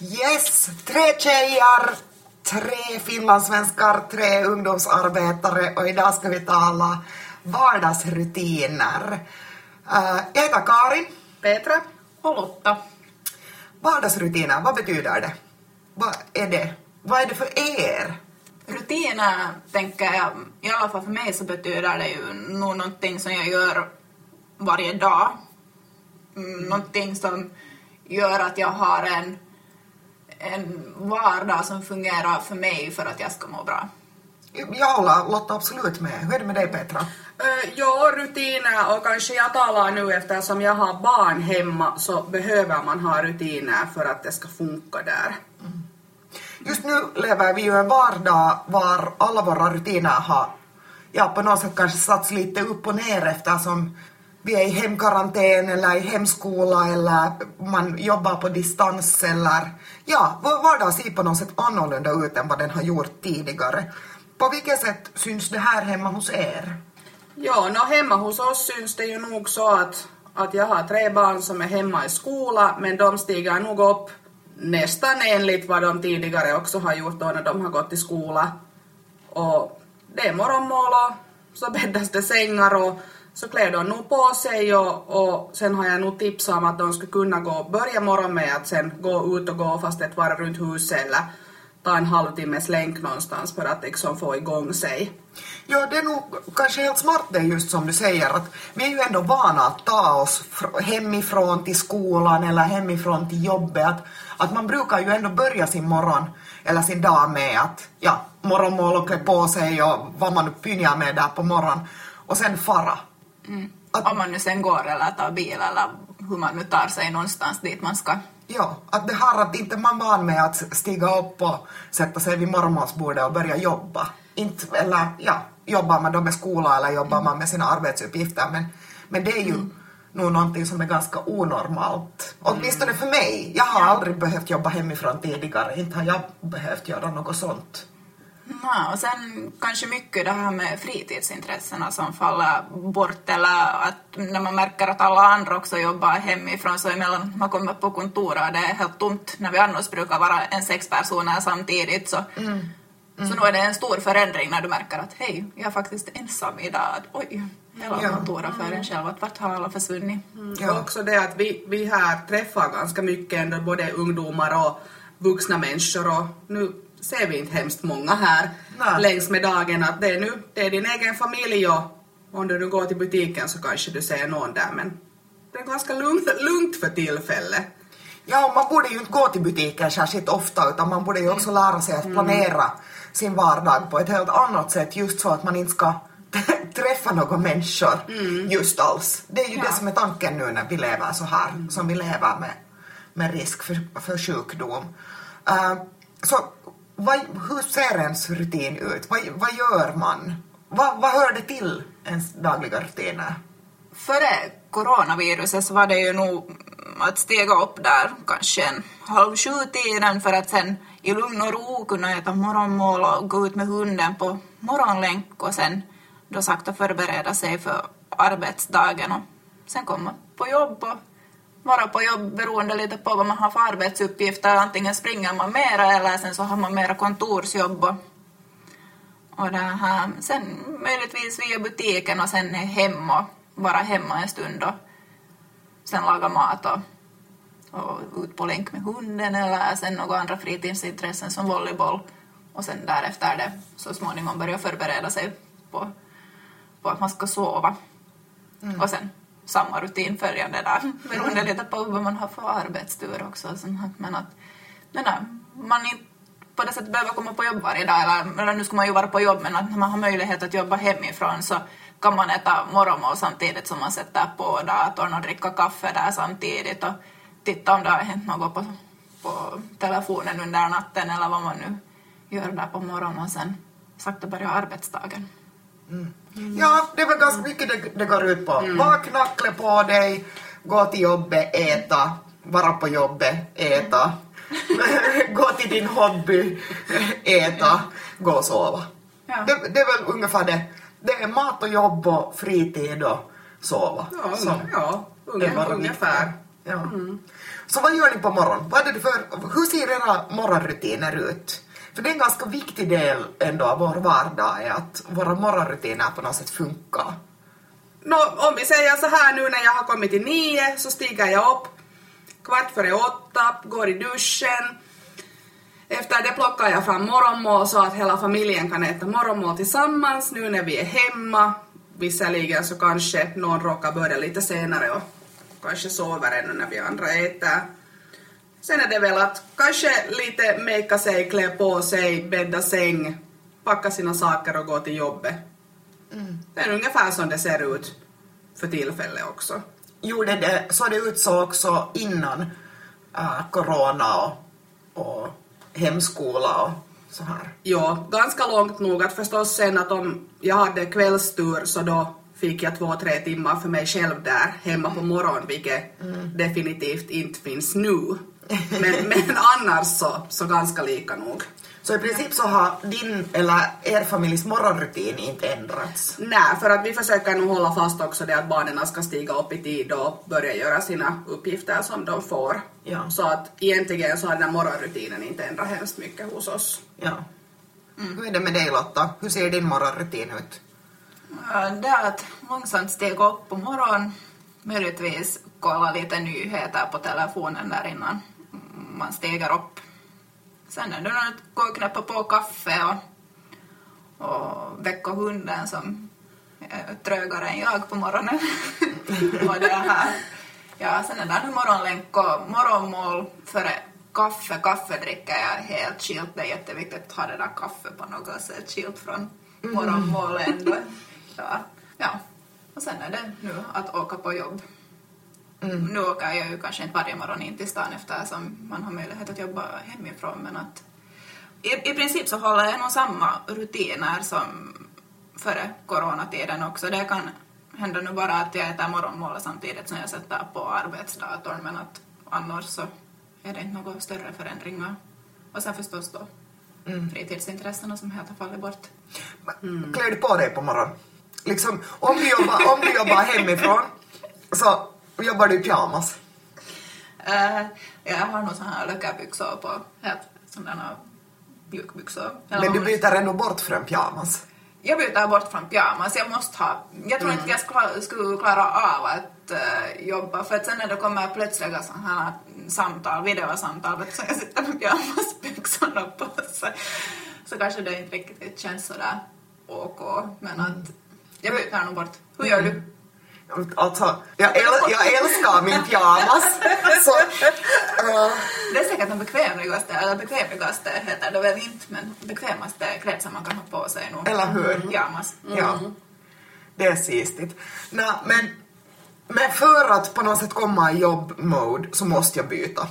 Yes, tre tjejer, tre finlandssvenskar, tre ungdomsarbetare och idag ska vi tala vardagsrutiner. Uh, jag heter Karin. Petra. Och Lotta. Vardagsrutiner, vad betyder det? Vad är det? Vad är det för er? Rutiner, tänker jag, i alla fall för mig så betyder det ju nog någonting som jag gör varje dag. Mm, någonting som gör att jag har en, en vardag som fungerar för mig för att jag ska må bra. Jag håller Lotta absolut med. Hur är det med dig Petra? Uh, ja, rutiner och kanske jag talar nu eftersom jag har barn hemma så behöver man ha rutiner för att det ska funka där. Just nu lever vi ju en vardag var alla våra rutiner har ja, på något sätt kanske satts lite upp och ner eftersom vi är i hemkarantän eller i hemskola eller man jobbar på distans eller ja, vår vardag ser på något sätt annorlunda ut än vad den har gjort tidigare. På vilket sätt syns det här hemma hos er? Ja, no, hemma hos oss syns det ju nog så att, att jag har tre barn som är hemma i skola men de stiger nog upp nästan enligt vad de tidigare också har gjort då när de har gått i skola. Och det är morgonmål och så bäddas det sängar och så klär de nog på sig och, och sen har jag nog tipsat om att de skulle kunna gå, börja morgon med att sen gå ut och gå fast ett varv runt huset eller ta en halvtimmes länk någonstans för att liksom få igång sig. Ja, det är nog kanske helt smart det just som du säger att vi är ju ändå vana att ta oss hemifrån till skolan eller hemifrån till jobbet. Att, att man brukar ju ändå börja sin morgon eller sin dag med att ja, morgonmål och klä på sig och vad man nu pynjar med där på morgonen och sen fara. Mm. Att, Om man nu sen går eller tar bil eller hur man nu tar sig någonstans dit man ska. Ja, att det här att inte man van med att stiga upp och sätta sig vid morgonmålsbordet och börja jobba. Inte, eller ja, jobbar man då med skola eller jobbar man med sina arbetsuppgifter men, men det är ju mm. nog någonting som är ganska onormalt. Mm. Åtminstone för mig. Jag har aldrig behövt jobba hemifrån tidigare. Inte har jag behövt göra något sånt. Ja, och sen kanske mycket det här med fritidsintressena som faller bort eller att när man märker att alla andra också jobbar hemifrån så emellan man kommer på kontoret och det är helt tomt när vi annars brukar vara en sex personer samtidigt så mm. Mm. Så då är det en stor förändring när du märker att hej, jag är faktiskt ensam idag. Oj, hela ja. kontoret för en själv, att vart har alla försvunnit? Mm. Ja. Och också det att vi, vi här träffar ganska mycket ändå både ungdomar och vuxna människor och nu ser vi inte hemskt många här Nej. längs med dagen att det är nu, det är din egen familj och om du nu går till butiken så kanske du ser någon där men det är ganska lugnt, lugnt för tillfället. Ja, man borde ju inte gå till butiken särskilt ofta utan man borde ju också lära sig att mm. planera mm. sin vardag på ett helt annat sätt just så att man inte ska träffa några människor mm. just alls. Det är ju ja. det som är tanken nu när vi lever så här mm. som vi lever med, med risk för, för sjukdom. Uh, så vad, hur ser ens rutin ut? Vad, vad gör man? Vad, vad hör det till ens dagliga rutiner? Före coronaviruset så var det ju nog att stiga upp där kanske en halv sju-tiden för att sen i lugn och ro kunna äta morgonmål och gå ut med hunden på morgonlänk och sen då sakta förbereda sig för arbetsdagen och sen komma på jobb och vara på jobb beroende lite på vad man har för arbetsuppgifter. Antingen springer man mera eller sen så har man mera kontorsjobb. Och, och det här, sen möjligtvis via butiken och sen hem och vara hemma en stund och sen laga mat och, och ut på länk med hunden eller sen några andra fritidsintressen som volleyboll och sen därefter det så småningom börja förbereda sig på, på att man ska sova. Mm. Och sen samma rutin följande där, beroende lite på vad man har för arbetstur också. Men att, men att man inte på det sättet behöver komma på jobb varje dag, eller, eller nu ska man ju vara på jobb, men att när man har möjlighet att jobba hemifrån så kan man äta morgonmål samtidigt som man sätter på datorn och dricka kaffe där samtidigt och titta om det har hänt något på, på telefonen under natten eller vad man nu gör där på morgonen och sen sakta börja arbetsdagen. Mm. Ja, det är väl ganska mycket det, det går ut på. Mm. Vakna, klä på dig, gå till jobbet, äta, vara på jobbet, äta. gå till din hobby, äta, gå och sova. Ja. Det, det, är väl ungefär det. Det är mat och jobb och fritid och sova. Ja, ja ungefär. Ja. Mm. Så vad gör ni på morgonen? Vad är det för, hur ser era morgonrutiner ut? För det är en ganska viktig del ändå av vår vardag är att våra morgonrutiner på något sätt funkar. Nå, om vi säger så här nu när jag har kommit till nio så stiger jag upp kvart före åtta, går i duschen. Efter det plockar jag fram morgonmål så att hela familjen kan äta morgonmål tillsammans nu när vi är hemma. Visserligen så kanske någon råkar börja lite senare och kanske sover ännu när vi andra äter. Sen är det väl att kanske lite makea sig, klä på sig, bädda säng, packa sina saker och gå till jobbet. Det är ungefär som det ser ut för tillfället också. Gjorde det, såg det ut så också innan äh, corona och, och hemskola och så här? Ja, ganska långt nog att förstås sen att om jag hade kvällstur så då fick jag två, tre timmar för mig själv där hemma på morgonen, vilket definitivt inte finns nu. Men, men annars så, så ganska lika nog. Så i princip så har din eller er familjs morgonrutin inte ändrats? Nej, för att vi försöker nog hålla fast också det att barnen ska stiga upp i tid och börja göra sina uppgifter som de får. Ja. Så att egentligen så har den här morgonrutinen inte ändrat hemskt mycket hos oss. Ja. Hur är det med dig Lotta? Hur ser din morgonrutin ut? Det är att långsamt stiga upp på morgonen, möjligtvis kolla lite nyheter på telefonen där innan man stiger upp. Sen är det att gå och knäppa på kaffe och, och väcka hunden som är trögare än jag på morgonen. och det här. Ja, sen är det morgonlänk och morgonmål före kaffe. Kaffe dricker jag helt skilt. Det är jätteviktigt att ha det där kaffe på något sätt skilt från morgonmål ändå. Ja. ja. Och sen är det nu att åka på jobb. Nu åker jag ju kanske inte varje morgon in till stan eftersom man har möjlighet att jobba hemifrån men att i, i princip så håller jag nog samma rutiner som före coronatiden också. Det kan hända nu bara att jag äter morgonmål samtidigt som jag sätter på arbetsdatorn men att annars så är det inte några större förändringar. Och sen förstås då fritidsintressena som helt har fallit bort. Klär du på dig på morgonen? Liksom, om du jobbar, om du jobbar hemifrån så jobbar du i pyjamas. Eh, jag har nog såna här löckabyxor på, helt sådana mjukbyxor. Men du byter ändå bort från pyjamas. Jag byter bort från pyjamas. Jag måste ha... Jag tror inte jag skulle, skulle klara av att eh, jobba för att sen när det kommer plötsliga sådana här samtal, videosamtal, så jag sitter med pyjamasbyxorna på sig så kanske det inte riktigt känns sådär OK. Men att jag byter nog bort. Hur gör du? Alltså, jag, äl, jag älskar min pyjamas. Så, äh, Det är säkert den bekvämligaste, eller bekvämligaste heter det väl inte, men bekvämaste klädseln man kan ha på sig nog. Eller hur? Pyjamas. Ja, det är sistigt. Nå, men, men för att på något sätt komma i jobbmode så måste jag byta.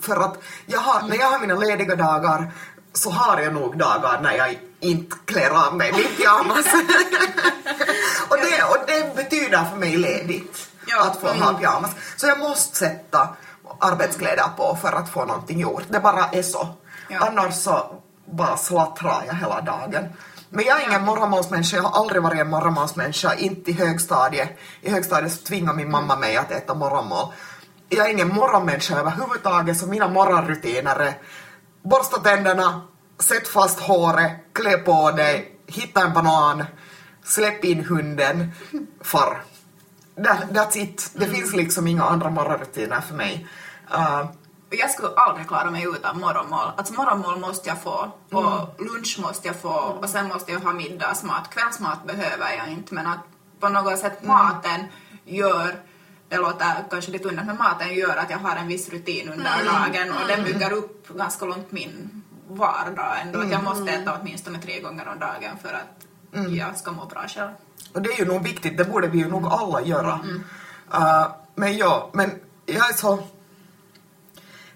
För att jag har, när jag har mina lediga dagar så har jag nog dagar när jag inte klär av mig min pyjamas. och, det, och det betyder för mig ledigt Ja. att få ha pyjamas. Så jag måste sätta arbetskläder på för att få någonting gjort. Det bara är så. Ja. Annars så bara slattrar jag hela dagen. Men jag är ingen morgonmålsmänniska, jag har aldrig varit en morgonmålsmänniska, inte i högstadiet. I högstadiet så tvingade min mamma mig att äta morgonmål. Jag är ingen morgonmänniska överhuvudtaget, så mina morgonrutiner är borsta tänderna, sätt fast håret, klä på dig, hitta en banan, släpp in hunden, far. That, that's it. Det finns liksom inga andra morgonrutiner för mig. Uh, Jag skulle aldrig klara mig utan morgonmål. Alltså morgonmål måste jag få och lunch måste jag få och sen måste jag ha middagsmat. Kvällsmat behöver jag inte men att på något sätt maten gör det låter kanske lite underligt, men maten gör att jag har en viss rutin under dagen och den bygger upp ganska långt min vardag ändå. Att jag måste äta åtminstone tre gånger om dagen för att jag ska må bra själv. Och det är ju nog viktigt, det borde vi ju nog alla göra. Uh, men ja, men jag är så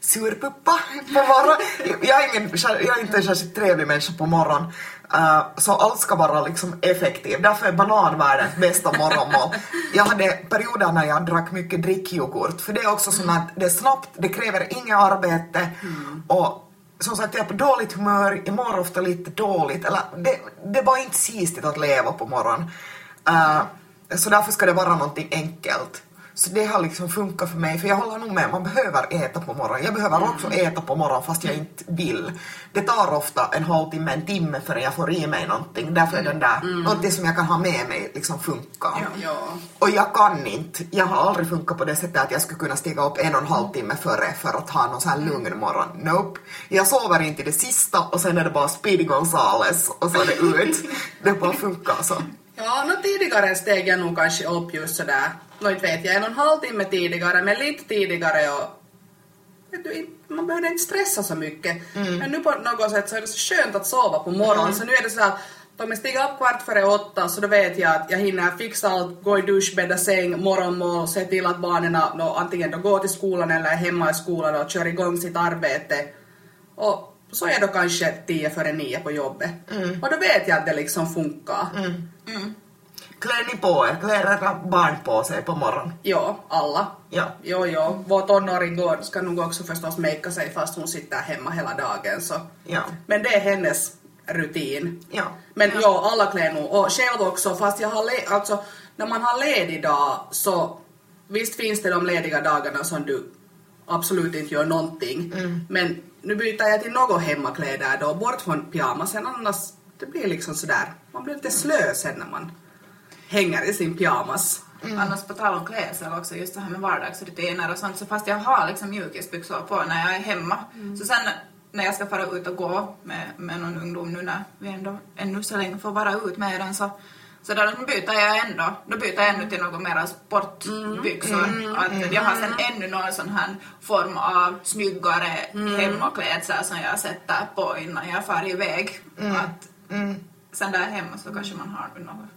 surpuppa på morgonen. Jag är, ingen, jag är inte en särskilt trevlig människa på morgonen. Uh, så allt ska vara liksom effektivt. Därför är banan världens bästa morgonmål. Jag hade perioder när jag drack mycket drickyoghurt. För det är också sånt att det är snabbt, det kräver inget arbete. Och som sagt, jag är på dåligt humör, jag mår ofta lite dåligt. Eller det, det är bara inte sistigt att leva på morgonen. Uh, så därför ska det vara någonting enkelt. Så det har liksom funkat för mig, för jag håller nog med, man behöver äta på morgonen. Jag behöver också äta på morgonen fast jag inte vill. Det tar ofta en halvtimme, en timme förrän jag får i mig någonting. Därför är den där, mm. något som jag kan ha med mig liksom funkar. Ja. Ja. Och jag kan inte, jag har aldrig funkat på det sättet att jag skulle kunna stiga upp en och en halv timme före för att ha någon sån här lugn morgon. Nope. Jag sover inte i det sista och sen är det bara Speedy Gonzales och så är det ut. det bara funkar så. Ja, no, tidigare steg jag nog kanske upp just sådär, no, inte vet jag, en och en halv timme tidigare, men lite tidigare och du, man behöver inte stressa så mycket. Mm. Men nu på något sätt så är det så skönt att sova på morgonen, mm. så nu är det sådär om jag stiger upp kvart före åtta så då vet jag att jag hinner fixa allt, gå i dusch, bädda säng, morgonmål, se till att barnen no, antingen då går till skolan eller är hemma i skolan och kör igång sitt arbete. Och så är jag då kanske tio före nio på jobbet. Mm. Och då vet jag att det liksom funkar. Mm. Mm. Klär ni på er? Klär era barn på sig på morgonen? Ja, alla. Ja. Jo, jo. Vår tonåring går, ska nog också förstås makea sig fast hon sitter hemma hela dagen. Så. Ja. Men det är hennes rutin. Ja. Men ja. ja, alla klär nog. Och själv också, fast jag har le- alltså när man har ledig dag så visst finns det de lediga dagarna som du absolut inte gör någonting. Mm. Men nu byter jag till något hemmakläder då, bort från pyjamasen annars det blir liksom sådär, man blir lite slö sen när man hänger i sin pyjamas. Mm. Annars på tal om klädsel också, just det här med vardagsrutiner och sånt, så fast jag har liksom mjukisbyxor på när jag är hemma, mm. så sen när jag ska fara ut och gå med, med någon ungdom nu när vi ändå ännu så länge får vara ut med den så så då byter jag ändå, då byter jag ännu till något mer sportbyxor. Mm, mm, att jag har sen ännu någon sån här form av snyggare mm. hemmaklädsel som jag sätter på innan jag far iväg. Mm. Att, mm. Sen där hemma så kanske man har något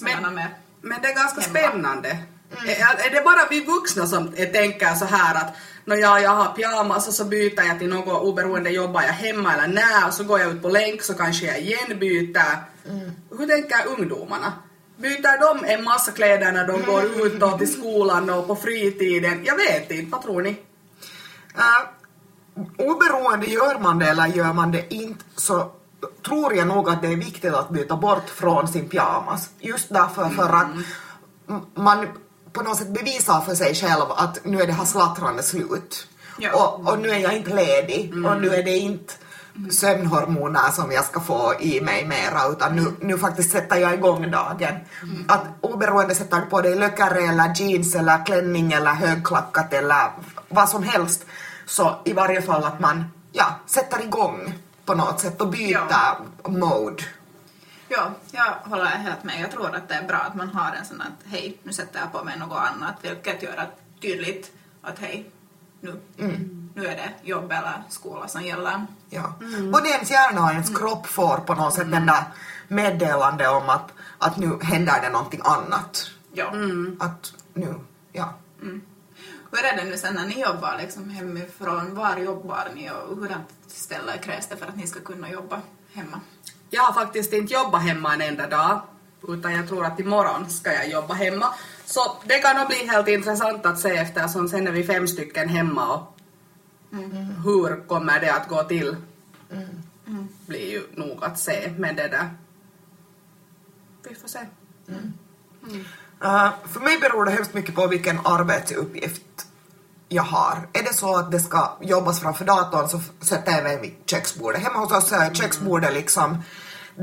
men, med men det är ganska hemma. spännande. Mm. Är, är det bara vi vuxna som tänker så här att när jag, jag har pyjamas och så byter jag till något oberoende jobbar jag hemma eller när och så går jag ut på länk så kanske jag igen byter. Mm. Hur tänker ungdomarna? Byter de en massa kläder när de går ut då till skolan och på fritiden? Jag vet inte, vad tror ni? Uh, oberoende gör man det eller gör man det inte så tror jag nog att det är viktigt att byta bort från sin pyjamas. Just därför för att mm. man på något sätt bevisar för sig själv att nu är det här slattrande slut. Ja. Och, och, nu är jag inte ledig mm. och nu är det inte sömnhormoner som jag ska få i mig mera utan nu, nu faktiskt sätter jag igång dagen. Mm. Att oberoende sätter du på dig lökare eller jeans eller klänning eller högklackat eller vad som helst så i varje fall att man ja, sätter igång på något sätt och byter ja. mode. Ja, jag håller helt med. Jag tror att det är bra att man har en sån att hej, nu sätter jag på mig något annat, vilket gör att tydligt att hej, nu, mm. nu är det jobb eller skola som gäller. Ja. Mm. Både ens hjärna och ens mm. kropp får på något sätt mm. den där meddelande om att, att nu händer det någonting annat. Ja. Mm. Att nu, ja. Mm. Hur är det nu sen när ni jobbar liksom hemifrån? Var jobbar ni och hurdant ställe krävs det för att ni ska kunna jobba hemma? Jag har faktiskt inte jobbat hemma en enda dag, utan jag tror att imorgon ska jag jobba hemma. Så det kan nog bli helt intressant att se eftersom sen är vi fem stycken hemma och mm. hur kommer det att gå till? Mm. Mm. Blir ju nog att se, men det där... Vi får se. Uh, för mig beror det hemskt mycket på vilken arbetsuppgift jag har. Är det så att det ska jobbas framför datorn så sätter jag mig vid köksbordet. Hemma hos oss är köksbordet liksom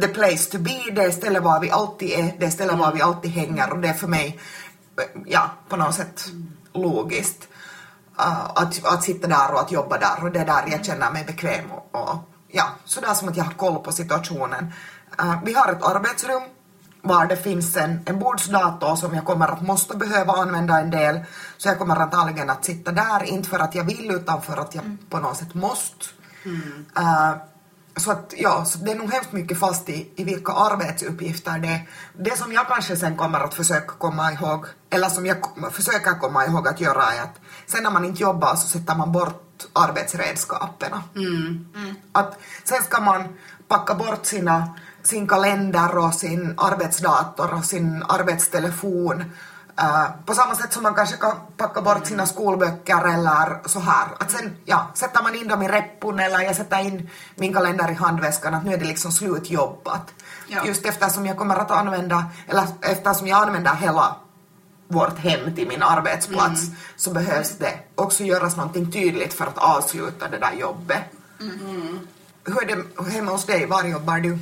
the place to be, det är stället var vi alltid är, det är stället var vi alltid hänger och det är för mig, eh, ja, på något sätt logiskt. Uh, att, att sitta där och att jobba där och det är där jag känner mig bekväm och, och ja, sådär som att jag har koll på situationen. Uh, vi har ett arbetsrum var det finns en, en bordsdator som jag kommer att måste behöva använda en del. Så jag kommer antagligen att sitta där, inte för att jag vill utan för att jag mm. på något sätt måste. Mm. Uh, så att ja, så det är nog hemskt mycket fast i, i vilka arbetsuppgifter det är. Det som jag kanske sen kommer att försöka komma ihåg, eller som jag försöker komma ihåg att göra är att sen när man inte jobbar så sätter man bort arbetsredskapen. Mm. Att sen ska man packa bort sina sin kalender och sin arbetsdator och sin arbetstelefon. Uh, på samma sätt som man kanske kan packa bort sina skolböcker eller så här. Att sen ja, sätter man in dem i reppun eller jag sätter in min kalender i handväskan att nu är det liksom slutjobbat. Ja. Just eftersom jag kommer att använda, eller eftersom jag använder hela vårt hem till min arbetsplats så behövs det också göras någonting tydligt för att avsluta det där jobbet. Hur är det hemma hos dig? Var jobbar du?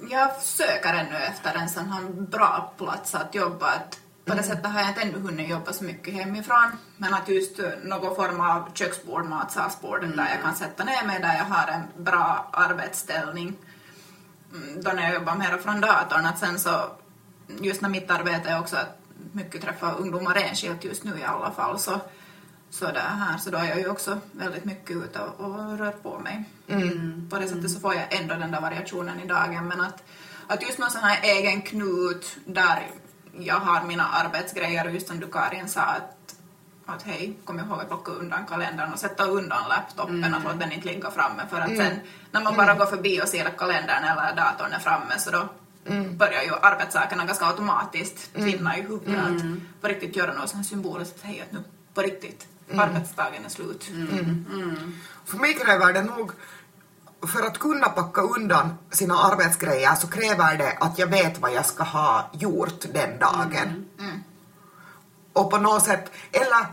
Jag söker ännu efter en sån här bra plats att jobba. Att på det sättet har jag inte ännu hunnit jobba så mycket hemifrån. Men att just någon form av köksbord, matsalsbord där jag kan sätta ner mig, där jag har en bra arbetsställning. Mm, Då när jag jobbar mer från datorn. Att sen så, just när mitt arbete är också att mycket träffa ungdomar enskilt just nu i alla fall. Så, så, det här, så då är jag ju också väldigt mycket ute och, och rör på mig. På det sättet så får jag ändå den där variationen i dagen. Men att, att just någon sån här egen knut där jag har mina arbetsgrejer och just som du Karin sa att, att hej, kom ihåg att plocka undan kalendern och sätta undan laptopen och låta den inte ligga framme. För att sen när man bara går förbi och ser att kalendern eller datorn är framme så då börjar ju arbetssakerna ganska automatiskt tvinna i huvudet att på riktigt göra något sånt symboliskt att hej, att nu på riktigt, arbetsdagen är slut. För mig kräver det nog, för att kunna packa undan sina arbetsgrejer så kräver det att jag vet vad jag ska ha gjort den dagen. Och på något sätt, eller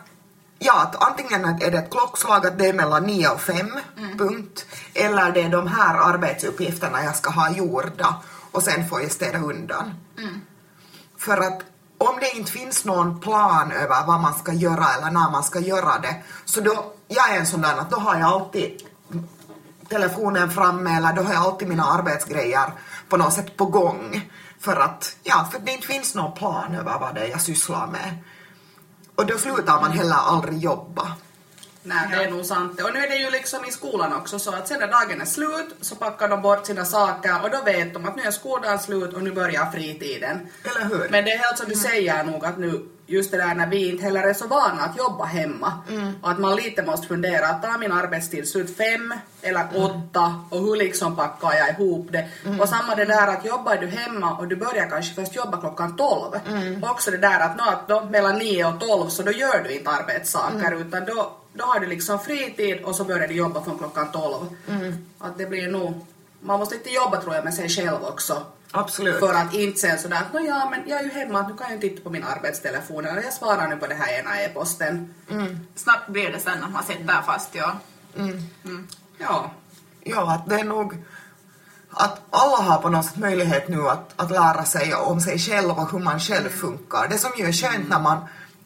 ja, att antingen är det ett klockslag att det är mellan 9 och 5, punkt. Eller det är de här arbetsuppgifterna jag ska ha gjorda och sen får jag städa undan. För att om det inte finns någon plan över vad man ska göra eller när man ska göra det, så då, jag är en sån där att då har jag alltid telefonen framme eller då har jag alltid mina arbetsgrejer på något sätt på gång. För att, ja, för att det inte finns någon plan över vad det är jag sysslar med. Och då slutar man heller aldrig jobba. Nej, det är nog sant. Och nu är det ju liksom i skolan också så att sen när dagen är slut så packar de bort sina saker och då vet de att nu är skoldagen slut och nu börjar fritiden. Eller hur? Men det är helt som du säger nog att nu just det där när vi inte heller är så vana att jobba hemma och att man lite måste fundera att tar min arbetstid slut fem eller åtta och hur liksom packar jag ihop det. Och samma det där att jobbar du hemma och du börjar kanske först jobba klockan tolv. Också det där att, nå, att då, mellan nio och tolv så då gör du inte arbetssaker utan då, då har du liksom fritid och så börjar du jobba från klockan tolv. Att det blir nog, man måste inte jobba tror jag med sig själv också. Absolut. För att inte sen sådär att "Nå ja men jag är ju hemma, nu kan jag ju titta på min arbetstelefon eller jag svarar nu på det här ena e-posten. Snabbt blir det sen att man sitter fast, ja. Ja. Ja, att det är nog att alla har på något sätt möjlighet nu att, att lära sig om sig själv och hur man själv funkar. Det som ju är skönt när man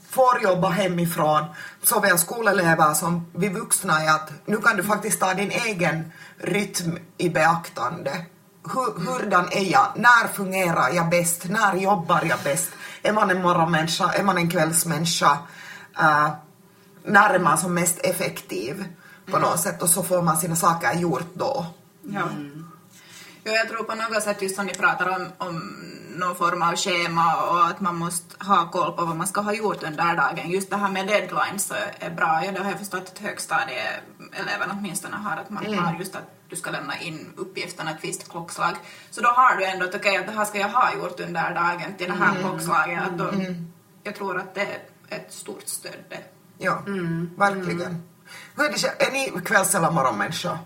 får jobba hemifrån, såväl skolelever som vi vuxna, är att nu kan du faktiskt ta din egen rytm i beaktande. Hur, hurdan är jag? När fungerar jag bäst? När jobbar jag bäst? Är man en morgonmänniska? Är man en kvällsmänniska? Uh, när är man som mest effektiv på något sätt? Och så får man sina saker gjort då. Ja. Jo, jag tror på något sätt just som ni pratar om, om någon form av schema och att man måste ha koll på vad man ska ha gjort under dagen. Just det här med deadlines är bra. Ja, det har jag förstått att högstadieeleverna åtminstone har, att man har just att du ska lämna in uppgifterna ett visst klockslag. Så då har du ändå att okej, att det här ska jag ha gjort under dagen till det här klockslaget. Att då, Jag tror att det är ett stort stöd det. Ja, verkligen. Hur är, det, själv? är ni kvälls eller morgonmänniska?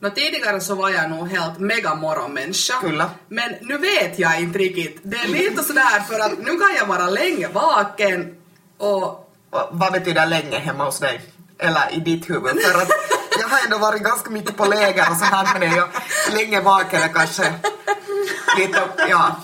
Nå, tidigare så var jag nog helt mega morgonmänniska. Kyllä. Men nu vet jag inte riktigt. Det är lite sådär för att nu kan jag vara länge vaken och Och Vad betyder länge hemma hos dig? Eller i ditt huvud? För att jag har ändå varit ganska mycket på läger och så här det. Jag länge vaken kanske lite, ja,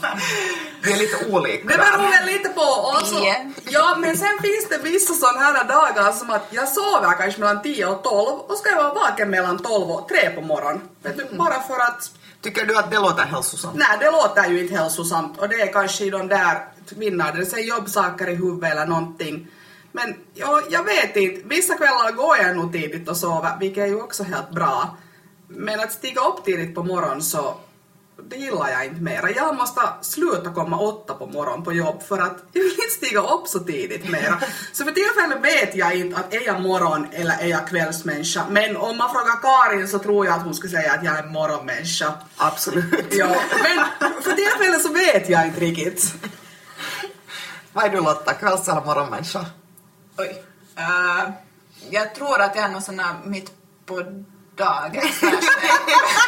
vi är lite olika Det beror väl lite på. Och så, ja, men sen finns det vissa sådana här dagar som att jag sover kanske mellan 10 och 12 och ska jag vara vaken mellan 12 och 3 på morgonen. Du, bara för att Tycker du att det låter hälsosamt? Nej, det låter ju inte hälsosamt och det är kanske i de där kvinnorna, det säger jobbsaker i huvudet eller någonting. Men ja, jag vet inte, vissa kvällar går jag nog tidigt och sover, vilket är ju också helt bra. Men att stiga upp tidigt på morgonen så det gillar jag inte mera. Jag måste sluta komma åtta på morgonen på jobb för att jag vill inte stiga upp så tidigt mera. Så för tillfället vet jag inte att är jag morgon eller är jag kvällsmänniska. Men om man frågar Karin så tror jag att hon skulle säga att jag är morgonmänniska. Absolut. Ja, men för tillfället så vet jag inte riktigt. Vad är du Lotta, kvälls eller morgonmänniska? Oj. Uh, jag tror att jag är någon sån här mitt på dagen.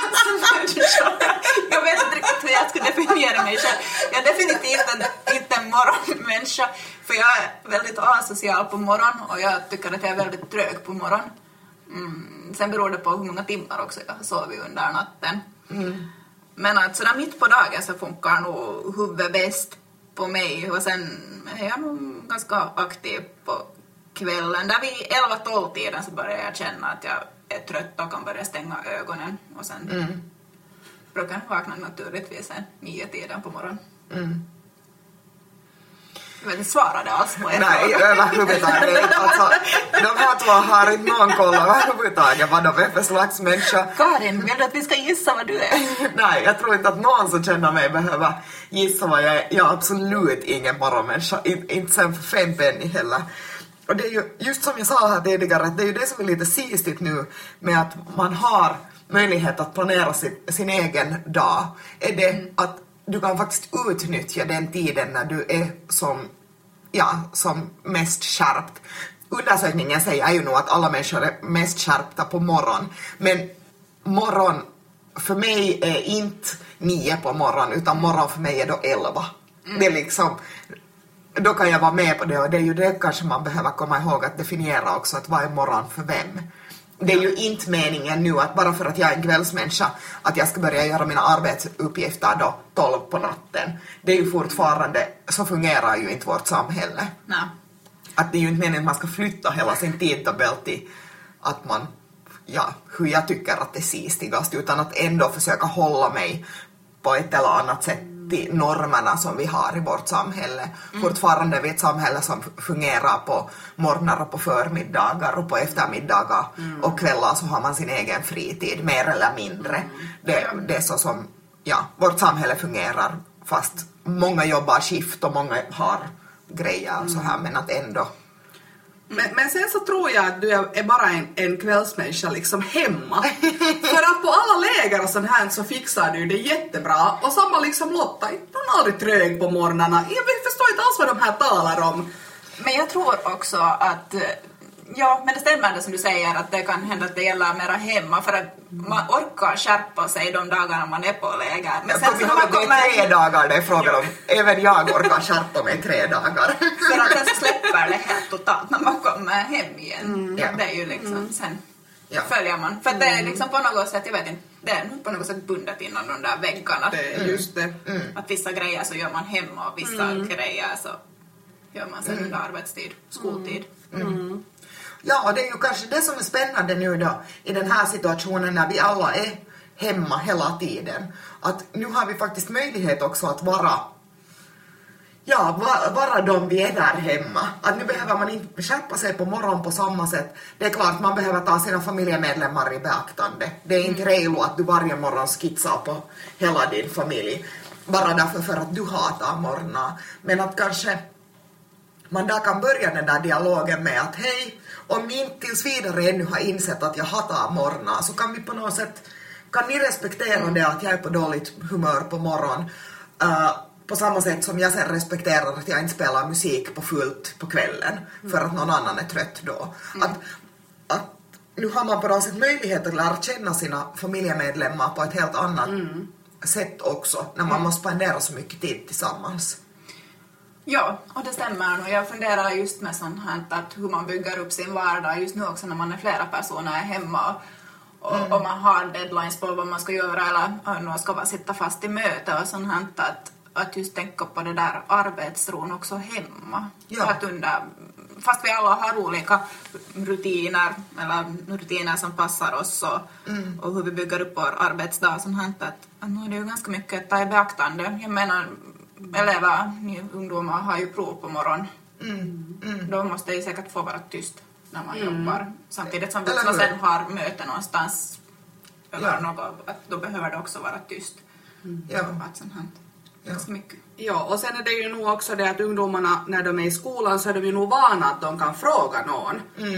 jag vet inte riktigt hur jag skulle definiera mig själv. Jag är definitivt en, inte en morgonmänniska. För jag är väldigt asocial på morgonen och jag tycker att jag är väldigt trög på morgonen. Mm. Sen beror det på hur många timmar också jag har sovit under natten. Men att sådär mitt på dagen så funkar nog huvudet bäst på mig och sen är jag nog ganska aktiv på kvällen. Där vid 11-12 tiden så börjar jag känna att jag är trött och kan börja stänga ögonen och sen brukar jag vakna naturligtvis nio tiden på morgonen. Jag vet inte, svarade alls på er Nej, fråga. överhuvudtaget inte. Alltså, de här två har inte någon koll överhuvudtaget vad de är för slags människa. Karin, vill du att vi ska gissa vad du är? Nej, jag tror inte att någon som känner mig behöver gissa vad jag är. Jag är absolut ingen morgonmänniska, In, inte sen för fem penny heller. Och det är ju, just som jag sa här tidigare, det är ju det som är lite sistigt nu med att man har möjlighet att planera sin, sin egen dag. Är det att du kan faktiskt utnyttja den tiden när du är som, ja, som mest skärpt. Undersökningen säger ju nog att alla människor är mest skärpta på morgon. Men morgon för mig är inte nio på morgonen utan morgon för mig är då elva. Det är liksom, då kan jag vara med på det och det är ju det kanske man behöver komma ihåg att definiera också att vad är morgon för vem. Det är ju inte meningen nu att bara för att jag är en kvällsmänniska att jag ska börja göra mina arbetsuppgifter då 12 på natten. Det är ju fortfarande, så fungerar ju inte vårt samhälle. Nej. Att det är ju inte meningen att man ska flytta hela sin tidtabell till att man, ja, hur jag tycker att det är sistigast, utan att ändå försöka hålla mig på ett eller annat sätt till normerna som vi har i vårt samhälle. Fortfarande är vi ett samhälle som fungerar på morgnar och på förmiddagar och på eftermiddagar och kvällar så har man sin egen fritid, mer eller mindre. Det, det är så som ja, vårt samhälle fungerar, fast många jobbar skift och många har grejer och så här, men att ändå Men, men sen så tror jag att du är, bara en, en kvällsmänniska liksom hemma. För att på alla läger och sånt här så fixar du det jättebra. Och samma liksom Lotta, hon är aldrig trög på morgnarna. Jag förstår inte alls vad de här talar om. Men jag tror också att eh, Ja, men det stämmer det som du säger att det kan hända att det gäller mera hemma för att man orkar skärpa sig de dagarna man är på läger. Men Kom sen så när man att det är kommer tre dagar det är frågan om. Även jag orkar skärpa mig tre dagar. för att sen så släpper det helt totalt när man kommer hem igen. Ja. Det är ju liksom sen Ja. följer man. För att det är liksom på något sätt, jag vet inte, det är på något sätt bundet inom de där väggarna. Det är just det. Att vissa grejer så gör man hemma och vissa grejer så gör man sen under arbetstid, skoltid. Ja, och det är ju kanske det som är spännande nu då i den här situationen när vi alla är hemma hela tiden. Att nu har vi faktiskt möjlighet också att vara Ja, va- vara de vi är där hemma. Att nu behöver man inte skärpa sig på morgonen på samma sätt. Det är klart man behöver ta sina familjemedlemmar i beaktande. Det är inte rejlo att du varje morgon skitsar på hela din familj. Bara därför för att du hatar morgnar. Men att kanske man där kan börja den där dialogen med att hej, om ni inte tills vidare ännu har insett att jag hatar morgnar så kan vi på något sätt, kan ni respektera det att jag är på dåligt humör på morgonen eh, på samma sätt som jag sen respekterar att jag inte spelar musik på fullt på kvällen för att någon annan är trött då. Att, att nu har man på något sätt möjlighet att lära känna sina familjemedlemmar på ett helt annat sätt också när man måste spendera så mycket tid tillsammans. Ja, och det stämmer. Och jag funderar just med sånt här att hur man bygger upp sin vardag just nu också när man är flera personer hemma och, och man har deadlines på vad man ska göra eller någon ska bara sitta fast i möte och sånt här att, att just tänka på det där arbetsron också hemma. Ja. Att under, fast vi alla har olika rutiner eller rutiner som passar oss och, och hur vi bygger upp vår arbetsdag och sånt här att, att nu är det ju ganska mycket att ta i beaktande. Jag menar elever, ni ungdomar har ju prov på morgonen. Mm, Då måste ju säkert få vara tyst när man jobbar. Samtidigt som Eller vuxna sen har möte någonstans eller Ja. något, att då behöver det också vara tyst. Ja. Att sånt här. Ganska mycket. Ja, och sen är det ju nog också det att ungdomarna när de är i skolan så är de ju nog vana att de kan fråga någon.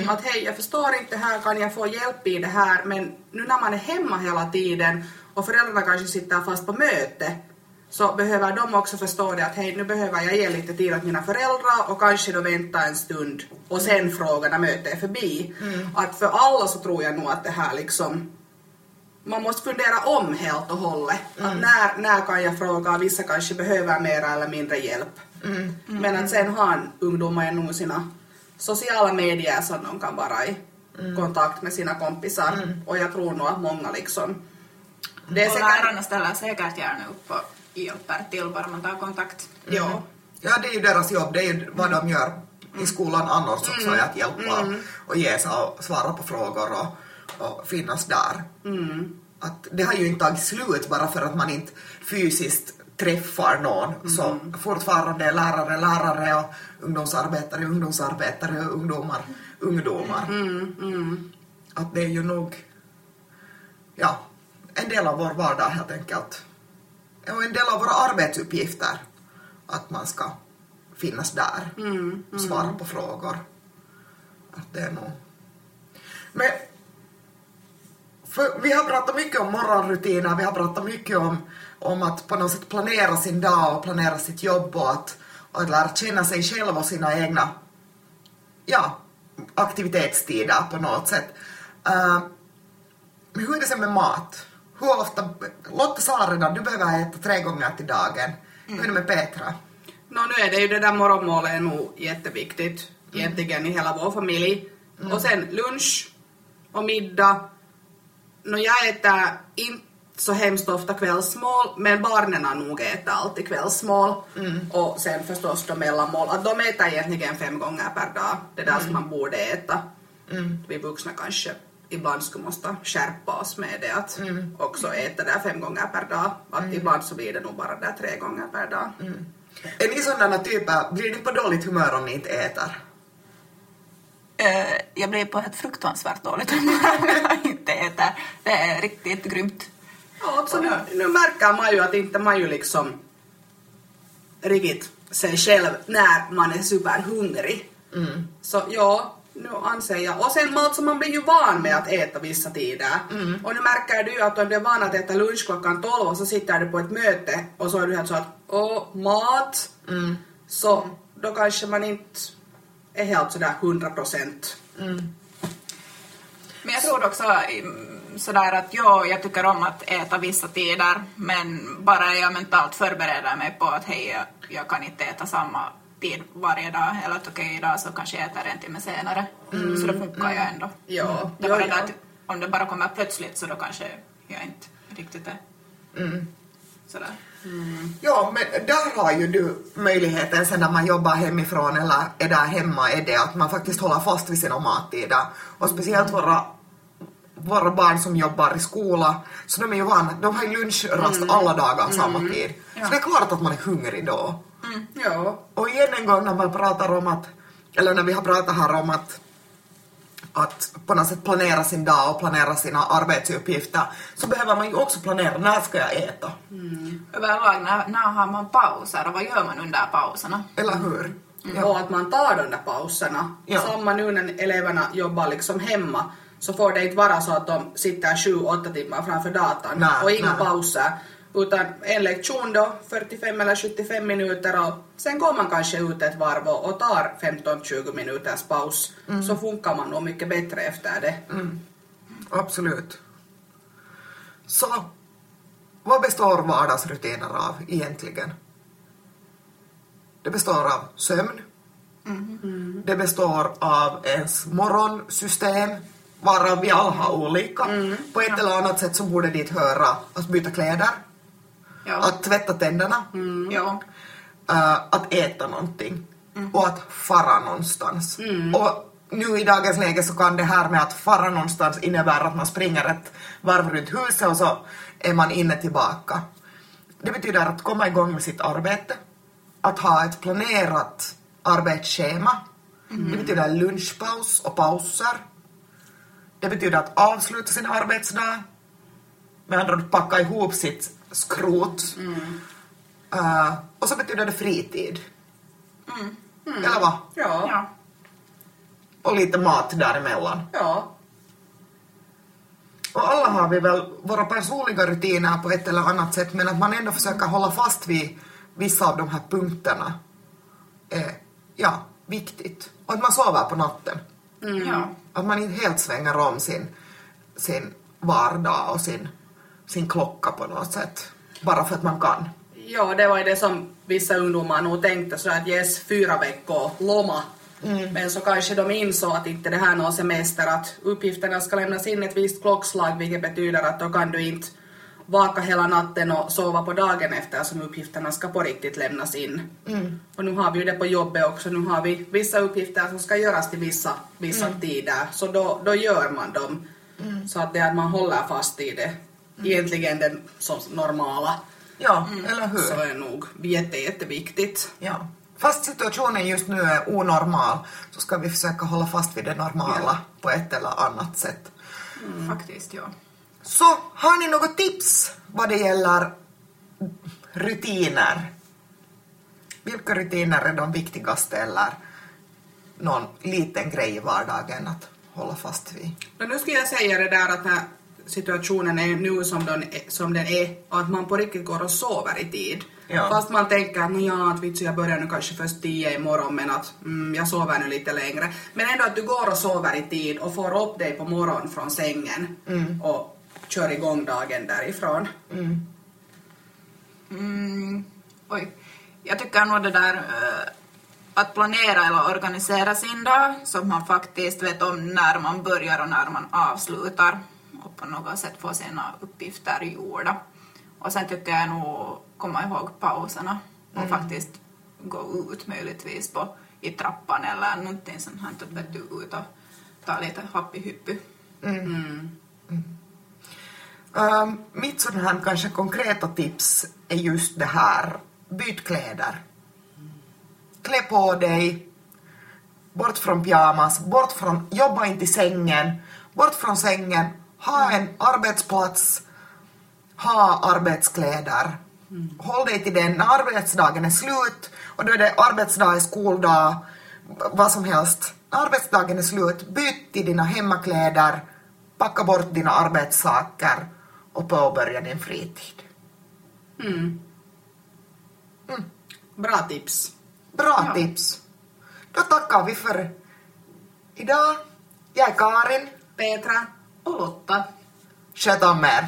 Att hej, jag förstår inte det här, kan jag få hjälp i det här? Men nu när man är hemma hela tiden och föräldrarna kanske sitter fast på möte så behöver de också förstå det att hej, nu behöver jag ge lite tid åt mina föräldrar och kanske då vänta en stund och sen mötet är förbi. Att för alla så tror jag nog att det här liksom man måste fundera om helt och hållet. Att när, när kan jag fråga? Vissa kanske behöver mer eller mindre hjälp. Men att sen har ungdomar nog sina sociala medier som de kan vara i kontakt med sina kompisar. Och jag tror nog att många liksom... Det är Och säkert... lärarna ställer säkert gärna upp och hjälper till bara man tar kontakt. Ja. Ja, det är ju deras jobb, det är ju vad de gör i skolan annars också, är att hjälpa och ge sig och svara på frågor och, och finnas där. Att det har ju inte tagit slut bara för att man inte fysiskt träffar någon, så fortfarande är lärare lärare och ungdomsarbetare ungdomsarbetare och ungdomar ungdomar. Att det är ju nog, ja, en del av vår vardag helt enkelt. Och en del av våra arbetsuppgifter att man ska finnas där och svara på frågor. Att det är nog... Men vi har pratat mycket om morgonrutiner, vi har pratat mycket om, om att på något sätt planera sin dag och planera sitt jobb och att, att lära känna sig själv och sina egna ja, aktivitetstider på något sätt. Uh, men hur är det sen med mat? Hur ofta... Lotta sa redan, du behöver äta tre gånger till dagen. Hur är det med Petra? Nå, nu är det ju det där morgonmålet är nog jätteviktigt egentligen i hela vår familj. Och sen lunch och middag. Nå, jag äter inte så hemskt ofta kvällsmål, men barnen har nog ätit alltid kvällsmål. Och sen förstås då mellanmål. Att de äter egentligen fem gånger per dag. Det där som man borde äta. Vi vuxna kanske ibland skulle måste skärpa oss med det att också äta där fem gånger per dag. Att ibland så blir det nog bara där tre gånger per dag. Är ni sådana typer, blir ni på dåligt humör om ni inte äter? Eh, jag blir på ett fruktansvärt dåligt humör när jag inte äter. Det är riktigt grymt. Ja, så nu, nu märker man ju att inte man ju liksom riktigt sig själv när man är superhungrig. Så ja, nu anser jag. Och sen alltså man blir ju van med att äta vissa tider. Och nu märker du ju att om du är van att äta lunch klockan 12 och så sitter du på ett möte och så är du helt så att åh, mat. Så då kanske man inte är helt sådär 100 procent. Men jag tror också mm, sådär att ja, jag tycker om att äta vissa tider men bara jag mentalt förbereder mig på att hej, jag, jag kan inte äta samma tid varje dag eller att okej idag så kanske jag äter en timme senare. Så då funkar jag ändå. Ja, Det är ja, bara ja. det att om det bara kommer plötsligt så då kanske jag inte riktigt är sådär. Ja, men där har ju du möjligheten sen när man jobbar hemifrån eller är där hemma är det att man faktiskt håller fast vid sina mattider. Och speciellt våra, våra barn som jobbar i skola, så de är ju vana, de har ju lunchrast alla dagar samma tid. Så det är klart att man är hungrig då. Ja. Och igen en gång när man pratar om att, eller när vi har pratat här om att att på något sätt planera sin dag och planera sina arbetsuppgifter så behöver man ju också planera när ska jag äta? Överlag, när, när har man pauser och vad gör man under pauserna? Eller hur? Och att man tar de där pauserna. Ja. Samma nu när eleverna jobbar liksom hemma så får det inte vara så att de sitter 7-8 timmar framför datorn Nej, och inga nej. pauser. Utan en lektion då, 45 eller 75 minuter och sen går man kanske ut ett varv och tar 15-20 minuters paus. Mm. Så funkar man nog mycket bättre efter det. Absolut. Så, vad består vardagsrutiner av egentligen? Det består av sömn. Det består av ens morgonsystem, varav vi alla har olika. På ett eller annat sätt så borde dit höra att byta kläder, Ja. att tvätta tänderna, ja. eh, att äta någonting och att fara någonstans. Och nu i dagens läge så kan det här med att fara någonstans innebära att man springer ett varv runt huset och så är man inne tillbaka. Det betyder att komma igång med sitt arbete, att ha ett planerat arbetsschema. Det betyder lunchpaus och pauser. Det betyder att avsluta sin arbetsdag. Med andra ord packa ihop sitt skrot. Eh, och så betyder det fritid. Eller vad? Ja. ja. Och lite mat däremellan. ja. Och alla har vi väl våra personliga rutiner på ett eller annat sätt men att man ändå försöker hålla fast vid vissa av de här punkterna är, ja, viktigt. Och att man sover på natten. ja. Att man inte helt svänger om sin, sin vardag och sin, sin klocka på något sätt. Bara för att man kan. Ja, det var ju det som vissa ungdomar nog tänkte så att yes, fyra veckor loma. Men så kanske de insåg att inte det här är någon semester, att uppgifterna ska lämnas in ett visst klockslag vilket betyder att då kan du inte vaka hela natten och sova på dagen efter som uppgifterna ska på riktigt lämnas in. Och nu har vi ju det på jobbet också, nu har vi vissa uppgifter som ska göras till vissa, vissa tider, så då, då gör man dem. Så att det är att man håller fast i det, egentligen det som normala, Ja, eller hur? så är nog jätte, jätteviktigt. Ja. Fast situationen just nu är onormal så ska vi försöka hålla fast vid det normala på ett eller annat sätt. Faktiskt, ja. Så har ni något tips vad det gäller rutiner? Vilka rutiner är de viktigaste eller någon liten grej i vardagen att hålla fast vid? Men nu ska jag säga det där att när situationen är nu som den är, som den är och att man på riktigt går och sover i tid. Ja. Fast man tänker att "Nå ja, att vitsi, jag börjar nu kanske först tio imorgon men att mm, jag sover nu lite längre. Men ändå att du går och sover i tid och får upp dig på morgonen från sängen och kör igång dagen därifrån. Mm, oj. Jag tycker nog det där eh, att planera eller organisera sin dag så att man faktiskt vet om när man börjar och när man avslutar och på något sätt få sina uppgifter gjorda. Och sen tycker jag nog komma ihåg pauserna och faktiskt gå ut möjligtvis på, i trappan eller någonting sånt här, vet du, ut och ta lite happy-hyppy. Um, mitt sådant här kanske konkreta tips är just det här, byt kläder. Klä på dig, bort från pyjamas, bort från, jobba inte i sängen, bort från sängen, ha en arbetsplats, ha arbetskläder. Håll dig till den när arbetsdagen är slut och då är det arbetsdag, skoldag, vad som helst. När arbetsdagen är slut, byt till dina hemmakläder, packa bort dina arbetssaker och påbörja din fritid. Bra tips. Bra Ja. tips. Då tackar vi för idag. Jag är Karin. Petra. Och Lotta. Sköt om er.